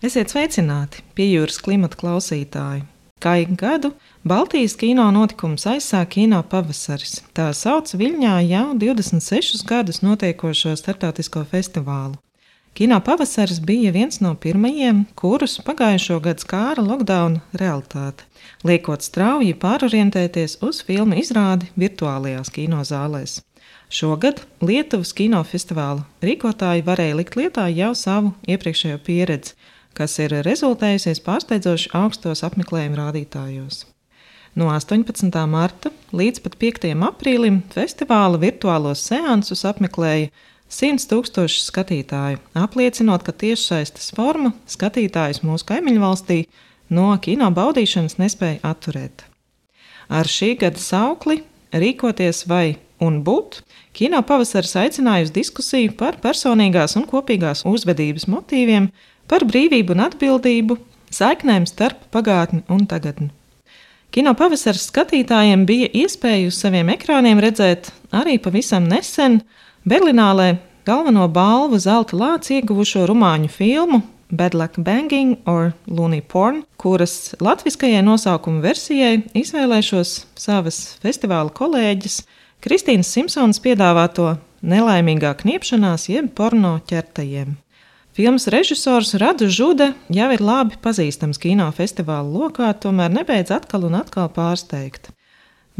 Esiet sveicināti pie jūras klimata klausītāji! Kā ik gadu Baltijas kino notikums aizsāk kino pavasaris. Tā sauc Viļņā jau 26 gadus notiekošo starptautisko festivālu. Kino pavasaris bija viens no pirmajiem, kurus pagājušo gadu skāra lockdown realitāte, liekot strauji pārorientēties uz filmu izrādi virtuālajās kinozālēs. Šogad Lietuvas kinofestivāla rīkotāji varēja likt lietā jau savu iepriekšējo pieredzi, kas ir rezultējusies pārsteidzoši augstos apmeklējuma rādītājos. No 18. marta līdz pat 5. aprīlim festivāla virtuālos seansus apmeklēja 100 tūkstoši skatītāju, apliecinot, ka tiešsaistes forma skatītājus mūsu kaimiņu valstī no kino baudīšanas nespēja atturēt. Ar šī gada saukli rīkoties vai un būt, kino pavasaris aicināja uz diskusiju par personīgās un kopīgās uzvedības motīviem, par brīvību un atbildību, saiknēm starp pagātni un tagadni. Kino pavasaras skatītājiem bija iespēja uz saviem ekrāniem redzēt arī pavisam nesen Berlīnālē galveno balvu zelta lāci ieguvušo rumāņu filmu Bad Luck Banging or Looney Porn, kuras latviskajai nosaukuma versijai izvēlēšos savas festivāla kolēģis Kristīnas Simpsonas piedāvāto nelaimīgā kniepšanās jeb porno ķertajiem. Filmas režisors Radu Žude jau ir labi pazīstams kinofestivāla lokā, tomēr nebeidz atkal un atkal pārsteigt.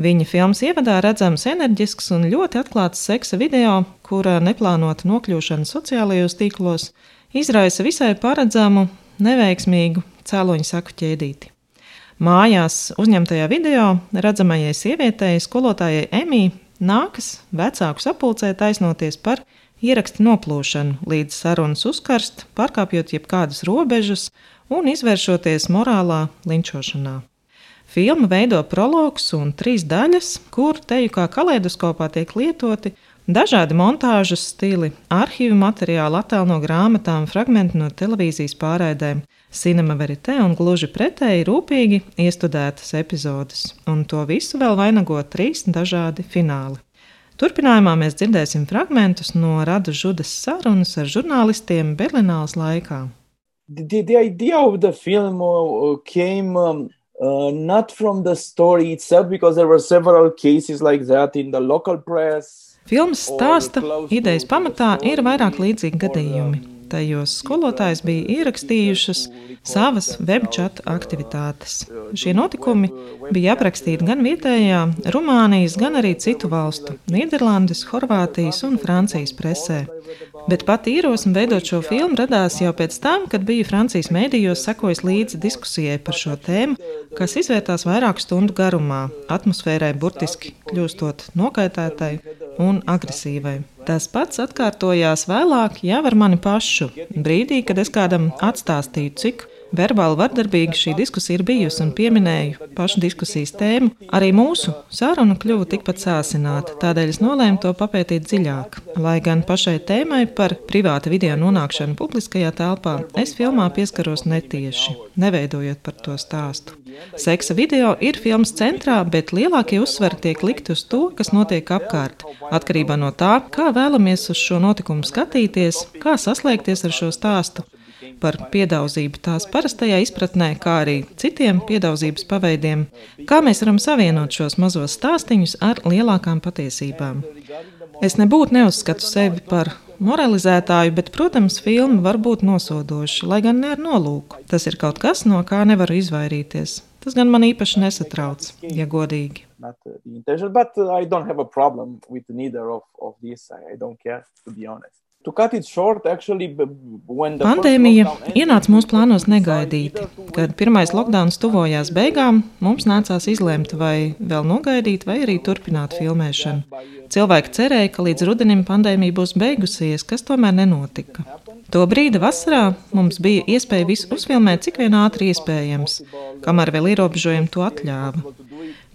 Viņa filmas ievadā redzams enerģisks un ļoti atklāts seksa video, kura neplānota nokļūšana sociālajos tīklos izraisa visai paredzamu, neveiksmīgu cēloņu saku ķēdīti. Mājās uzņemtajā video redzamajai sievietei, skolotājai Emī, nākas vecāku sapulcēt aiznoties par ieraksti noplūšanu, līdz sarunas uzkarst, pārkāpjot jebkādas robežas un izvēršoties morālā linčošanā. Filma veido prologus un trīs daļas, kur teju kā kaleidoskopā tiek lietoti dažādi montāžas stili, arhīvu materiāli, attēlu no grāmatām, fragmenti no televīzijas pārraidēm, cinema verite un gluži pretēji rūpīgi iestudētas epizodes, un to visu vēl vainago trīs dažādi fināli. Turpinājumā mēs dzirdēsim fragmentus no Radu Žudas sarunas ar žurnālistiem Berlīnālas laikā. The, the idea of the film uh, came um, uh, not from the story itself, because there were several cases like that in the local press. Filmas stāsta idejas pamatā ir vairāk līdzīgi gadījumi. Tajos skolotājs bija ierakstījušas savas webčata aktivitātes. Šie notikumi bija aprakstīti gan vietējā, Rumānijas, gan arī citu valstu - Nīderlandes, Horvātijas un Francijas presē. Bet pati ierosme veidot šo filmu radās jau pēc tam, kad bija Francijas mēdījos sekojis līdzi diskusijai par šo tēmu, kas izvērtās vairāku stundu garumā, atmosfērai burtiski kļūstot nokaitētai un agresīvai. Tas pats atkārtojās vēlāk jau ar mani pašu, brīdī, kad es kādam atstāstīju, cik Verbāli vardarbīga šī diskusija ir bijusi un pieminēju pašu diskusijas tēmu. Arī mūsu saruna kļuva tikpat sāsināta, tādēļ es nolēmu to papētīt dziļāk. Lai gan pašai tēmai par privāta video nonākšanu publiskajā telpā, es filmā pieskaros netieši, neveidojot par to stāstu. Seksa video ir filmas centrā, bet lielākie uzsveri tiek likti uz to, kas notiek apkārt. Atkarībā no tā, kā vēlamies uz šo notikumu skatīties, kā saslēgties ar šo stāstu par piedauzību tās parastajā izpratnē, kā arī citiem piedaudzības paveidiem, kā mēs varam savienot šos mazos stāstīņus ar lielākām patiesībām. Es nebūtu neuzskatu sevi par moralizētāju, bet, protams, filma var būt nosodoša, lai gan ne ar nolūku. Tas ir kaut kas, no kā nevaru izvairīties. Tas gan man īpaši nesatrauc, ja godīgi. Not uh, the intention, but I don't have a problem with neither of, of this. I don't care, to be honest. Pandēmija ienāca mūsu plānos negaidīti. Kad pirmais lockdown tuvojās beigām, mums nācās izlemt, vai vēl nogaidīt, vai arī turpināt filmēšanu. Cilvēki cerēja, ka līdz rudenim pandēmija būs beigusies, kas tomēr nenotika. To brīdi vasarā mums bija iespēja visu uzfilmēt, cik vien ātri iespējams, kamēr vēl ierobežojumi to atļāva.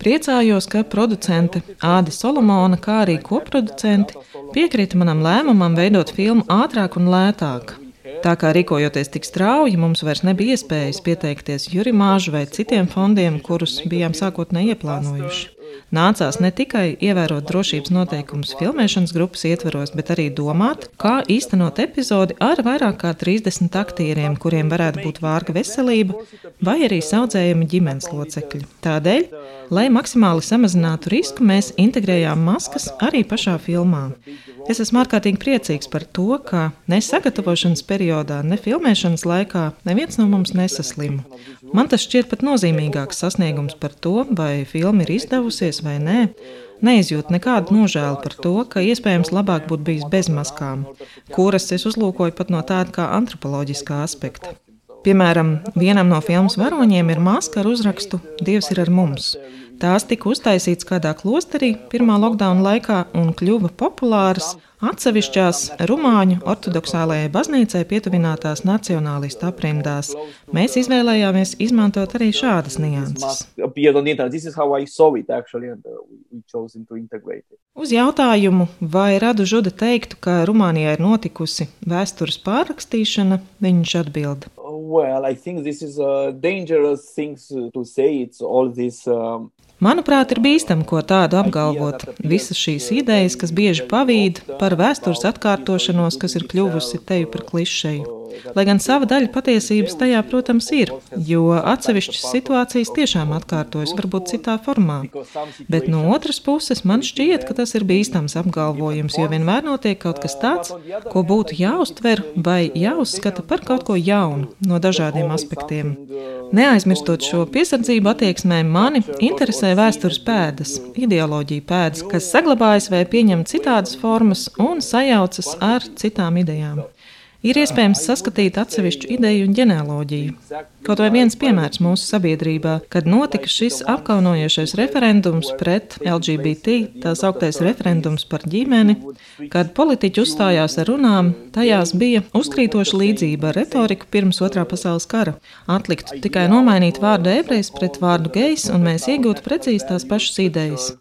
Priecājos, ka producente Āda Solomona, kā arī koproducenti, piekrita manam lēmumam veidot filmu ātrāk un lētāk. Tā kā rīkojoties tik strauji, mums vairs nebija iespējas pieteikties jurimāžu vai citiem fondiem, kurus bijām sākotnēji ieplānojuši. Nācās ne tikai ievērot drošības noteikumus filmēšanas grupas ietvaros, bet arī domāt, kā īstenot epizodi ar vairāk kā 30 aktieriem, kuriem varētu būt vārga veselība vai arī saudzējami ģimenes locekļi. Tādēļ, lai maksimāli samazinātu risku, mēs integrējām maskas arī pašā filmā. Es esmu ārkārtīgi priecīgs par to, ka ne sagatavošanas periodā, ne filmēšanas laikā neviens no mums nesaslima. Man tas šķiet pat nozīmīgāks sasniegums par to, vai filma ir izdevusies vai nē. Neizjūtu nekādu nožēlu par to, ka iespējams labāk būtu bijis bez maskām, kuras es uzlūkoju pat no tāda kā antropoloģiskā aspekta. Piemēram, vienam no filmas varoņiem ir maska ar uzrakstu Dievs ir ar mums. Tās tika uztaisītas kādā klosterī pirmā lockdown laikā un kļuva populāras atsevišķās Rumāņu ortodoksālajai baznīcai pietuvinātās nacionālistu aprindās. Mēs izvēlējāmies izmantot arī šādas nianses. Uz jautājumu, vai Radu Žuda teiktu, ka Rumānijā ir notikusi vēstures pārrakstīšana, viņš atbild. Well, I think this is a dangerous thing to say. It's all this um, Manuprāt, ir bīstami ko tādu apgalvot. Visas šīs idejas, kas bieži pavīd par vēstures atkārtošanos, kas ir kļuvusi teju par klišeju. Lai gan sava daļa patiesības tajā, protams, ir, jo atsevišķas situācijas tiešām atkārtojas, varbūt citā formā. Bet no otras puses, man šķiet, ka tas ir bīstams apgalvojums, jo vienmēr notiek kaut kas tāds, ko būtu jāuztver vai jāuzskata par kaut ko jaunu no dažādiem aspektiem. Neaizmirstot šo piesardzību attieksmē, mani interesē vēstures pēdas, ideoloģija pēdas, kas saglabājas vai pieņem citādas formas un sajaucas ar citām idejām ir iespējams saskatīt atsevišķu ideju un ģenealoģiju. Kaut vai viens piemērs mūsu sabiedrībā, kad notika šis apkaunojošais referendums pret LGBT, tā sauktais referendums par ģimeni, kad politiķi uzstājās ar runām, tajās bija uzkrītoša līdzība ar retoriku pirms otrā pasaules kara. Atliktu tikai nomainīt vārdu ebrejs pret vārdu gejs, un mēs iegūtu precīzi tās pašas idejas.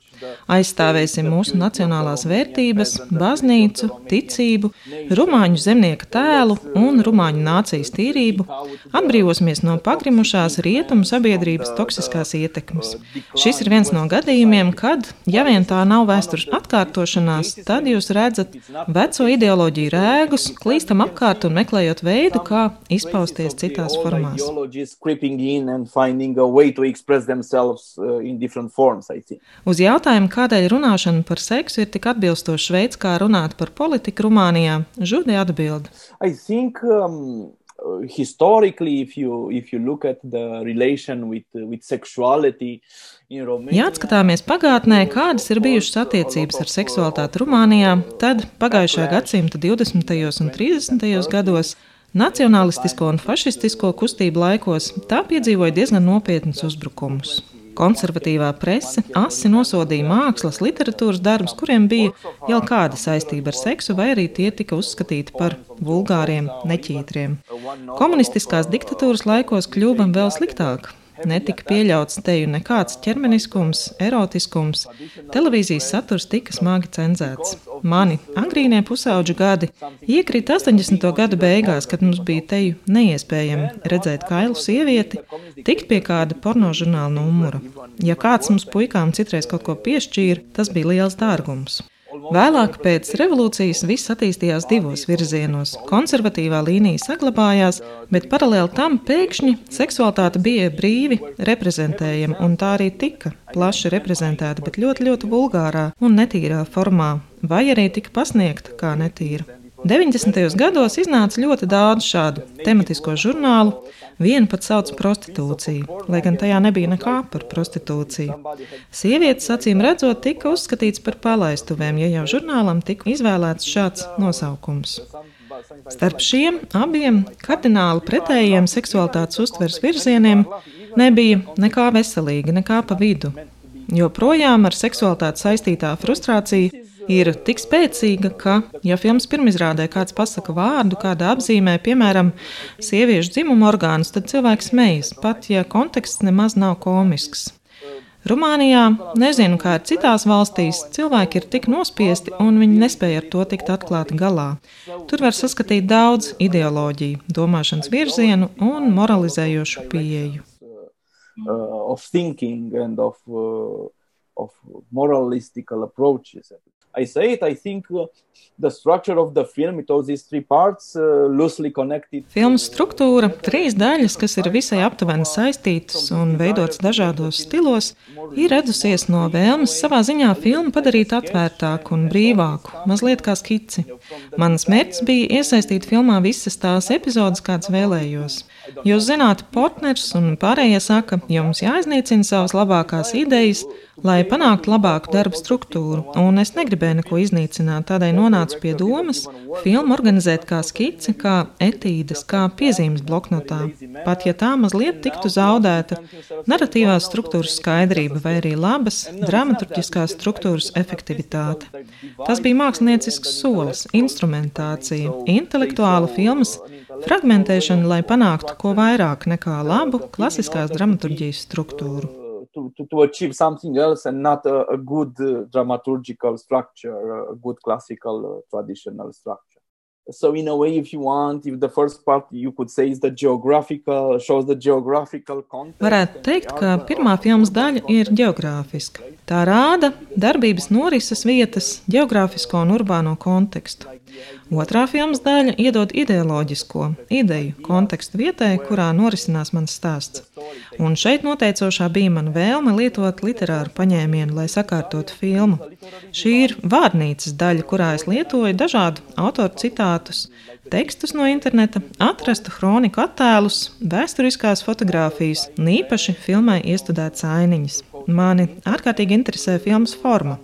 Aizstāvēsim mūsu nacionālās vērtības, baznīcu, ticību, rumāņu zemnieka tēlu un rumāņu nācijas tīrību, atbrīvosimies no pagrimušās rietumu sabiedrības toksiskās ietekmes. Šis ir viens no gadījumiem, kad, ja vien tā nav vēstures atkārtošanās, tad jūs redzat veco ideoloģiju rēgus, klīstam apkārt un meklējot veidu, kā izpausties citās formās. Uz jautājumu, jautājumu, kādēļ runāšana par seksu ir tik atbilstošs veids, kā runāt par politiku Rumānijā, Žudī atbild. Think, um... Historically, if you, if you look at the relation with, with sexuality, Ja atskatāmies pagātnē, kādas ir bijušas attiecības ar seksualitāti Rumānijā, tad pagājušā gadsimta 20. un 30. gados nacionālistisko un fašistisko kustību laikos tā piedzīvoja diezgan nopietnus uzbrukumus. Konservatīvā prese asi nosodīja mākslas, literatūras darbus, kuriem bija jau kāda saistība ar seksu, vai arī tie tika uzskatīti par vulgāriem, neķītriem. Komunistiskās diktatūras laikos kļuva vēl sliktāk. Netika pieļauts teju nekāds ķermeniskums, erotiskums. Televīzijas saturs tika smagi cenzēts. Mani agrīnie pusauģu gadi iekrita 80. gadu beigās, kad mums bija teju neiespējami redzēt kailu sievieti, tikt pie kāda pornožurnāla numura. Ja kāds mums puikām citreiz kaut ko piešķīra, tas bija liels dārgums. Vēlāk pēc revolūcijas viss attīstījās divos virzienos. Konservatīvā līnija saglabājās, bet paralēli tam pēkšņi seksualitāte bija brīvi reprezentējama, un tā arī tika plaši reprezentēta, bet ļoti, ļoti vulgārā un netīrā formā, vai arī tika pasniegta kā netīra. 90. gados iznāca ļoti daudz šādu tematisko žurnālu, Vienu pat sauc par prostitūciju, lai gan tajā nebija nekā par prostitūciju. Sievietes, acīm redzot, tika uzskatīts par palaistuvēm, ja jau žurnālam tika izvēlēts šāds nosaukums. Starp šiem abiem kardināli pretējiem seksualitātes uztveres virzieniem nebija nekā veselīga, nekā pa vidu. Joprojām ar seksualitāti saistītā frustrācija ir tik spēcīga, ka, ja filmas pirmizrādē kāds pasaka vārdu, kāda apzīmē, piemēram, sieviešu dzimuma orgānus, tad cilvēks smejas, pat ja konteksts nemaz nav komisks. Rumānijā, nezinu, kā ir citās valstīs, cilvēki ir tik nospiesti un viņi nespēja ar to tikt atklāti galā. Tur var saskatīt daudz ideoloģiju, domāšanas virzienu un moralizējošu pieeju. Uh, of thinking and of, uh, of moralistical approaches. I say it, I think uh, the structure of the film, it all these three parts, uh, loosely connected. Filmas struktūra, trīs daļas, kas ir visai aptuveni saistītas un veidotas dažādos stilos, ir radusies no vēlmes savā ziņā filmu padarīt atvērtāku un brīvāku, mazliet kā skici. Mans mērķis bija iesaistīt filmā visas tās epizodes, kādas vēlējos. Jūs zināt, partners un pārējie saka, jums jāiznīcina savas labākās idejas, lai panāktu labāku darba struktūru, un es negribēju neko iznīcināt, tādēļ nonācu pie domas filmu organizēt kā skici, kā etīdes, kā piezīmes bloknotā, pat ja tā mazliet tiktu zaudēta narratīvās struktūras skaidrība vai arī labas dramaturgiskās struktūras efektivitāte. Tas bija māksliniecisks solis, instrumentācija, intelektuāla filmas fragmentēšana, lai panāktu ko vairāk nekā labu klasiskās dramaturgijas struktūru. To, to, to achieve something else and not a, a good uh, dramaturgical structure, a good classical uh, traditional structure. So in a way, if you want, if the first part you could say is the geographical, shows the geographical context. Varētu teikt, ka pirmā filmas daļa ir geogrāfiska. Tā rāda darbības norises vietas, geogrāfisko un urbāno kontekstu. Otrā filmas daļa iedod ideoloģisko ideju kontekstu vietai, kurā norisinās mans stāsts. Un šeit noteicošā bija mana vēlme lietot literāru paņēmienu, lai sakārtotu filmu. Šī ir vārnīcas daļa, kurā es lietoju dažādu autoru citātus, tekstus no interneta, atrastu kroniku attēlus, vēsturiskās fotogrāfijas un īpaši filmai iestudētas ainiņas. Mani ārkārtīgi interesē filmas forma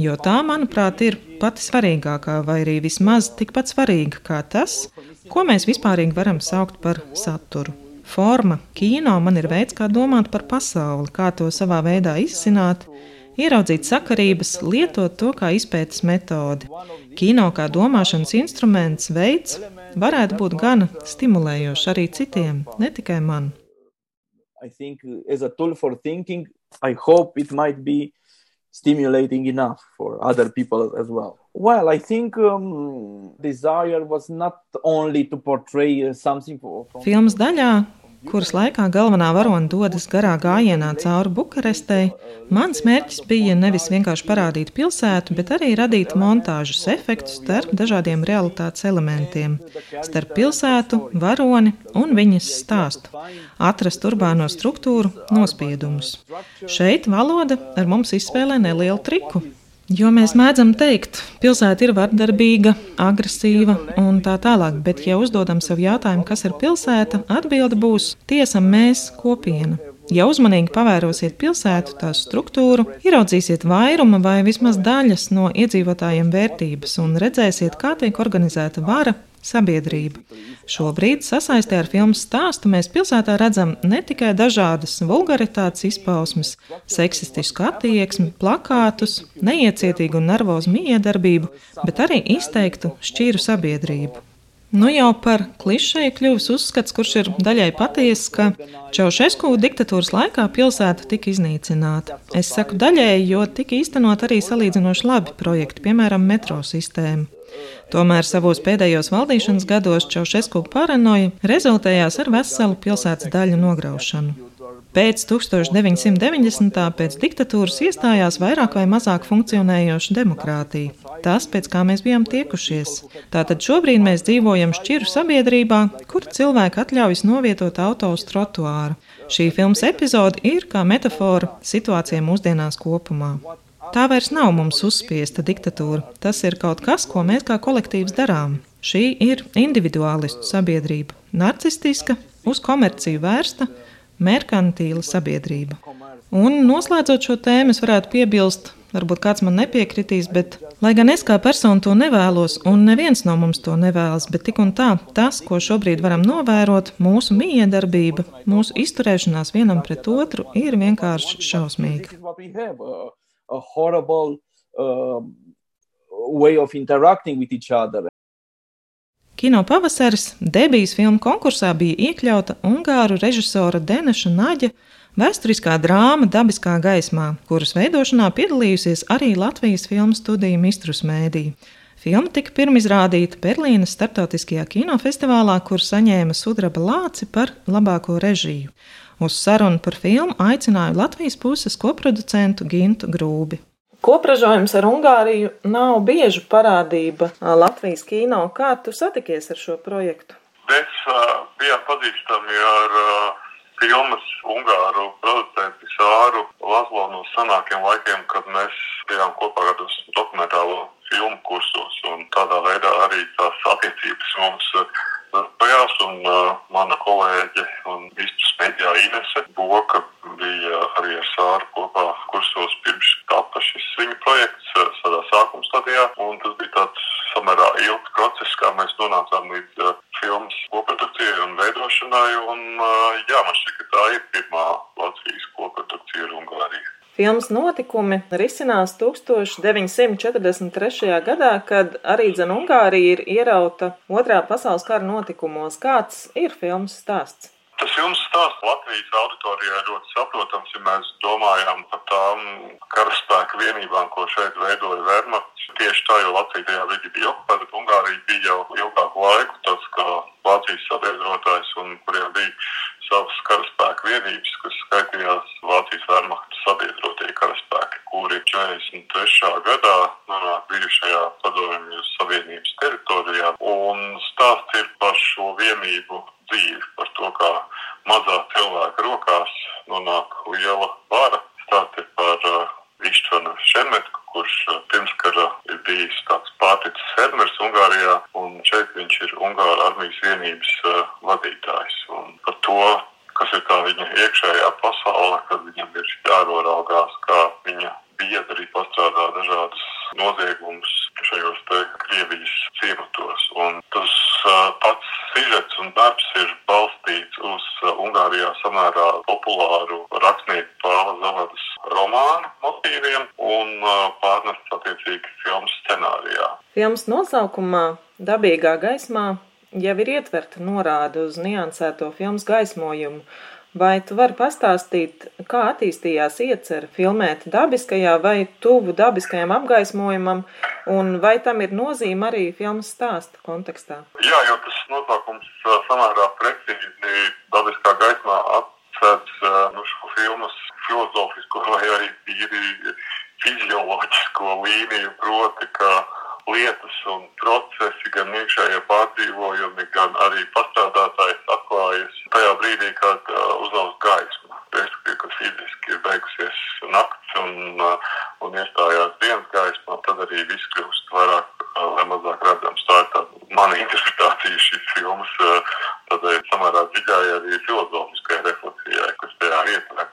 jo tā, manuprāt, ir pati svarīgākā, vai arī vismaz tikpat svarīga kā tas, ko mēs vispārīgi varam saukt par saturu. Forma, kino man ir veids, kā domāt par pasauli, kā to savā veidā izsināt, ieraudzīt sakarības, lietot to kā izpētes metodi. Kino kā domāšanas instruments, veids varētu būt gan stimulējošs arī citiem, ne tikai man. I think as a tool for thinking, I hope it might be stimulating enough for other people as well. Well, I think um, desire was not only to portray something. From... Filmas daļā kuras laikā galvenā varone dodas garā gājienā cauri Bukarestei, mans mērķis bija nevis vienkārši parādīt pilsētu, bet arī radīt montāžas efektus starp dažādiem realitātes elementiem, starp pilsētu, varoni un viņas stāstu, atrast urbāno struktūru, nospiedumus. Šeit valoda ar mums izspēlē nelielu triku. Jo mēs mēdzam teikt, pilsēta ir vardarbīga, agresīva un tā tālāk, bet, ja uzdodam sev jautājumu, kas ir pilsēta, atbilde būs tiesam mēs kopiena. Ja uzmanīgi pavērosiet pilsētu, tās struktūru, ieraudzīsiet vairuma vai vismaz daļas no iedzīvotājiem vērtības un redzēsiet, kā tiek organizēta vara, sabiedrība. Šobrīd, sasaistē ar filmu stāstu, mēs pilsētā redzam ne tikai dažādas vulgaritātes izpausmes, seksistisku attieksmi, plakātus, neiecietīgu un nervozu miedarbību, bet arī izteiktu šķīru sabiedrību. Nu jau par klišeju kļuvis uzskats, kurš ir daļai patiesa, ka Čaušesku diktatūras laikā pilsēta tika iznīcināta. Es saku daļēji, jo tika īstenot arī salīdzinoši labi projekti, piemēram, metro sistēma. Tomēr savos pēdējos valdīšanas gados Čaušesku paranoja rezultējās ar veselu pilsētas daļu nograušanu. Pēc 1990. pēc diktatūras iestājās vairāk vai mazāk funkcionējoša demokrātija. Tas, pēc kā mēs bijām tiekušies. Tātad šobrīd mēs dzīvojam šķiru sabiedrībā, kur cilvēki atļaujas novietot auto uz trotuāru. Šī filmas epizode ir kā metāfora situācijai mūsdienās kopumā. Tā vairs nav mums uzspiesta diktatūra. Tas ir kaut kas, ko mēs kā kolektīvs darām. Šī ir individuālistu sabiedrība, narcistiska, uz komerciju vērsta, merkantīla sabiedrība. Un noslēdzot šo tēmu, es varētu piebilst, varbūt kāds man nepiekritīs, bet, lai gan es kā persona to nevēlos, un neviens no mums to nevēlas, bet tik un tā, tas, ko šobrīd varam novērot, mūsu miedarbība, mūsu izturēšanās vienam pret otru, ir vienkārši šausmīga a horrible, uh, way of interacting with each other. Kino pavasaris debijas filmu konkursā bija iekļauta Ungāru režisora Deneša Naģa vēsturiskā drāma Dabiskā gaismā, kuras veidošanā piedalījusies arī Latvijas filmu studija Mistrus Mēdī. Filma tika pirmizrādīta Berlīnas starptautiskajā kinofestivālā, kur saņēma sudraba lāci par labāko režiju. Uz sarunu par filmu aicināju Latvijas puses koproducentu Gintu Grūbi. Kopražojums ar Ungāriju nav bieža parādība Latvijas kino. Kā tu satikies ar šo projektu? Mēs uh, bijām pazīstami ar uh, filmas Ungāru producentu Sāru Lazlo no senākiem laikiem, kad mēs bijām kopā kādos dokumentālo filmu kursos. Tādā veidā arī tās attiecības mums darbojās. Un uh, mana kolēģe un vistas mēģā Inese Boka bija arī ar Sāru kopā kursos pirms tapa šis viņa projekts tādā sākuma stadijā. Un tas bija tāds samērā ilgs process, kā mēs nonācām līdz uh, filmas koprodukcijai un veidošanai. Un, uh, jā, man šķiet, ka tā ir pirmā Latvijas koprodukcija ar Ungāriju. Filmas notikumi risinās 1943. gadā, kad arī Ungārija ir ierauta Otrā pasaules kara notikumos. Kāds ir filmas stāsts? Tas filmas stāsts Latvijas auditorijai ļoti saprotams, ja mēs domājam par tām karaspēka vienībām, ko šeit veidoja Vermats. Tieši tā, jo Latvija tajā brīdī bija okupēta, bet Ungārija bija jau ilgāku laiku tas, kā Vācijas sabiedrotājs un kuriem bija savas karaspēka vienības, kas skaitījās Vācijas Vermata sabiedrotie karaspēki, kuri 43. gadā nonāk bijušajā padomju savienības teritorijā. Un stāsts ir par šo vienību dzīvi, par to, kā mazā cilvēka rokās nonāk liela vara. Stāsti par uh, Ištvanu Šemetku, kurš uh, pirmskara ir bijis tāds pārticis fermers Ungārijā, un šeit viņš ir Ungāra armijas vienības uh, vadītājs. Un par to, kas ir tā viņa iekšējā pasaule, kad viņam ir jānoraugās, kā viņa biedri pastrādā dažādas noziegumus šajos te Krievijas ciematos. Un tas uh, pats sižets un darbs ir balstīts uz uh, Ungārijā samērā populāru rakstnieku Pāla Zavadas romānu motīviem un uh, pārnests attiecīgi filmas scenārijā. Filmas nosaukumā Dabīgā gaismā jau ir ietverta norāde uz niansēto filmas gaismojumu. Vai tu vari pastāstīt, kā attīstījās iecerē filmēt dabiskajā vai tuvu dabiskajam apgaismojumam, un vai tam ir nozīme arī filmas stāsta kontekstā? Jā, jo tas nosaukums samērā precīzi dabiskā gaismā atcēts nu, šo filmas filozofisko vai arī tīri fizioloģisko līniju, proti, ka lietas un procesi, gan iekšējie pārdzīvojumi, gan arī pastrādātājs atklājas tajā brīdī, kad uh, uzaugs gaisma. Respektīvi, kad fiziski ir beigusies nakts un, uh, un iestājās dienas gaisma, tad arī viss kļūst vairāk uh, vai mazāk redzams. Tā ir tā mana interpretācija šīs filmas, uh, tādēļ samērā dziļai arī filozofiskai refleksijai, kas tajā ietver.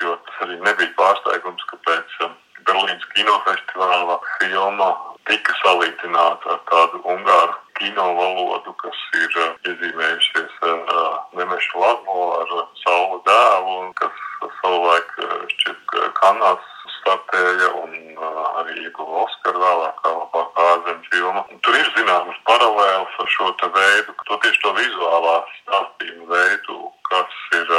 Jo tas arī nebija pārsteigums, ka pēc uh, Berlīnas kinofestivāla filma tika salīdzināta ar tādu ungāru kino valodu, kas ir uh, iezīmējušies ar uh, Nemešu Latvo, ar Saulu dēlu, un kas savulaik šķiet kanās startēja un arī ieguva Oskaru vēlāk kā labākā ārzemju filma. Tur ir zināmas paralēlas ar šo te veidu, to tieši to vizuālā stāstījuma veidu, kas ir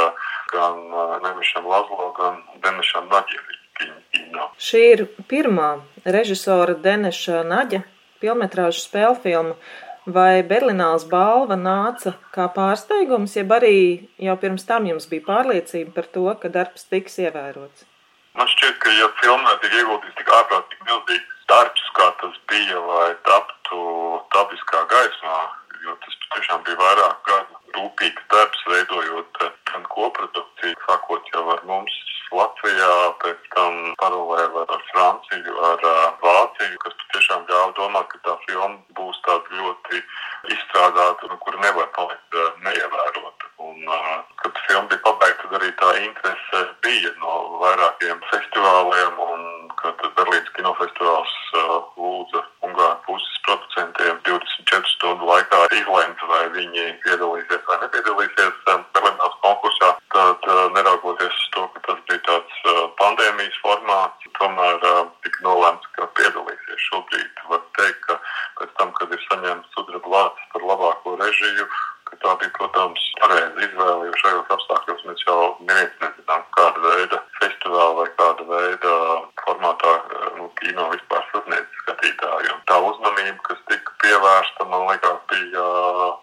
gan Nemešam Lazlo, gan Denešam Naģieviņam. Šī ir pirmā režisora Deneša Naģa filmetrāžu spēļu filma. Vai Berlīnāls balva nāca kā pārsteigums, jeb arī jau pirms tam jums bija pārliecība par to, ka darbs tiks ievērots? Man šķiet, ka ja filmā tiek ieguldīts tik ārprātīgi milzīgs darbs, kā tas bija, lai taptu dabiskā gaismā, jo tas patiešām bija vairāk formā. Tomēr tika nolēmts, ka piedalīsies šobrīd. Var teikt, ka pēc tam, kad ir saņemts sudraba vārds par labāko režiju, šajos apstākļos mēs jau neviens nezinām, kāda veida festivāla vai kāda veida formātā nu, kino vispār sasniedz skatītāju. Un tā uzmanība, kas tika pievērsta, man liekas, bija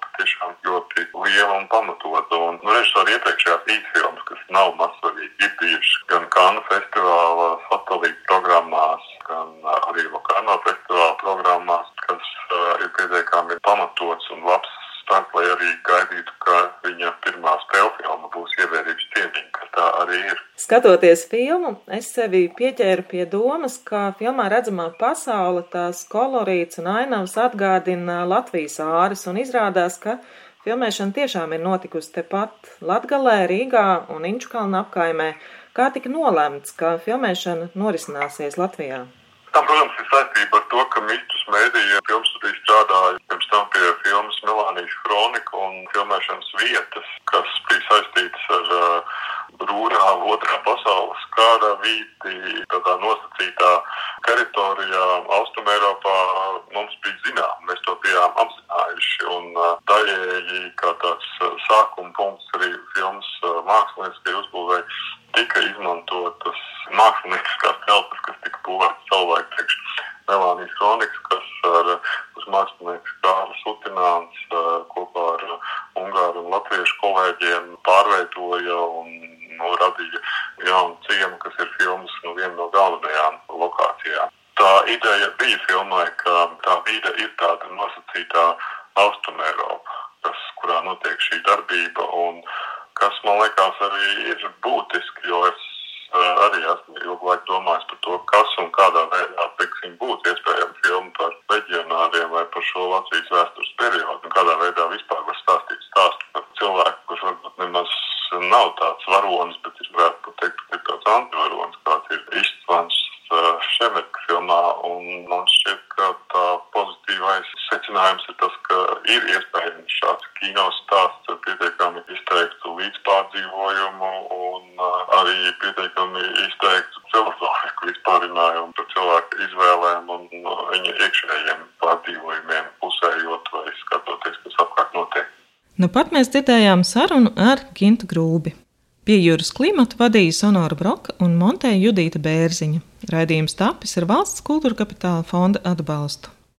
patiešām ļoti liela un pamatota. Un nu, režisori iepriekšējās īsfilmas, kas nav masvērīgi, ir bijušas gan Kanu festivāla satelīta programmās, gan arī Lokarno festivāla programmās, kas uh, ir pietiekami pamatots un labs starts, lai arī gaidītu, ka viņa pirmā spēļu filma būs ievērības cienīga, ka tā arī ir. Skatoties filmu, es sevi pieķēru pie domas, ka filmā redzamā pasaule, tās kolorīts un ainavas atgādina Latvijas āras un izrādās, ka filmēšana tiešām ir notikusi tepat Latgalē, Rīgā un Inčukalna apkaimē. Kā tika nolemts, ka filmēšana norisināsies Latvijā? Tam, protams, ir saistība ar to, ka Mitus mēdīja filmstudija strādāja pirms tam pie filmas Melānijas kronika un filmēšanas vietas, kas bija saistītas ar uh, rūrā otrā pasaules kara vīti, tādā nosacītā teritorijā Austrum Eiropā. Mums bija zinām, mēs to bijām apzinājuši un uh, daļēji kā tāds uh, sākuma punkts arī filmas uh, mākslinieckai uzbūvēja tika izmantotas mākslinieckās telpas, kas tika būvētas savulaik priekš Melānijas Kronikas, kas ar mākslinieks Kārlis Utināns kopā ar Ungāru un Latviešu kolēģiem pārveidoja un nu, radīja jaunu ciemu, kas ir filmas nu, viena no galvenajām lokācijām. Tā ideja bija filmai, ka tā vide ir tāda nosacītā Austrum Eiropa, kas, kurā notiek šī darbība un kas man liekas arī ir būtiski, jo es arī esmu ilgu laiku domājis par to, kas un kādā veidā, teiksim, būtu iespējama filma par leģionāriem vai par šo Latvijas vēstures periodu, un kādā veidā vispār var stāstīt stāstu par cilvēku, kurš varbūt nemaz nav tāds varonis, bet es varētu pateikt, ka ir tāds antivaronis, kāds ir Istvans uh, Šemeka filmā, un man šķiet, ka tā pozitīvais secinājums ir tas, ka ir iespējams šāds kino stāsts ar pietiekami izteiktu līdzpārdzīvojumu un arī pietiekami izteiktu filozofisku vispārinājumu par cilvēku izvēlēm un viņa iekšējiem pārdzīvojumiem, pusējot vai skatoties, kas apkārt notiek. Nu pat mēs dzirdējām sarunu ar Gintu Grūbi. Pie jūras klimata vadīja Sonora Broka un Monteja Judīta Bērziņa. Raidījums tapis ar valsts kultūra kapitāla fonda atbalstu.